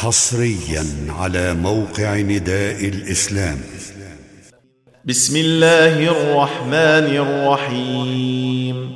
حصريا على موقع نداء الإسلام. بسم الله الرحمن الرحيم.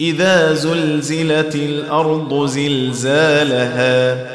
إذا زلزلت الأرض زلزالها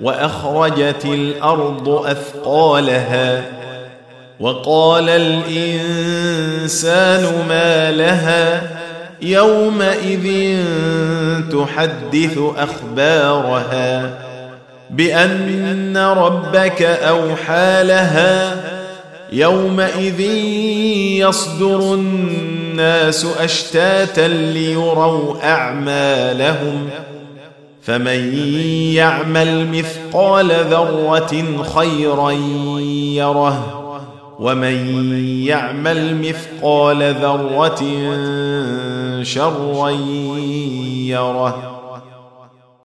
وأخرجت الأرض أثقالها وقال الإنسان ما لها يومئذ تحدث أخبارها بأن ربك أوحى لها يومئذ يصدر الناس أشتاتا ليروا أعمالهم فمن يعمل مثقال ذرة خيرا يره ومن يعمل مثقال ذرة شرا يره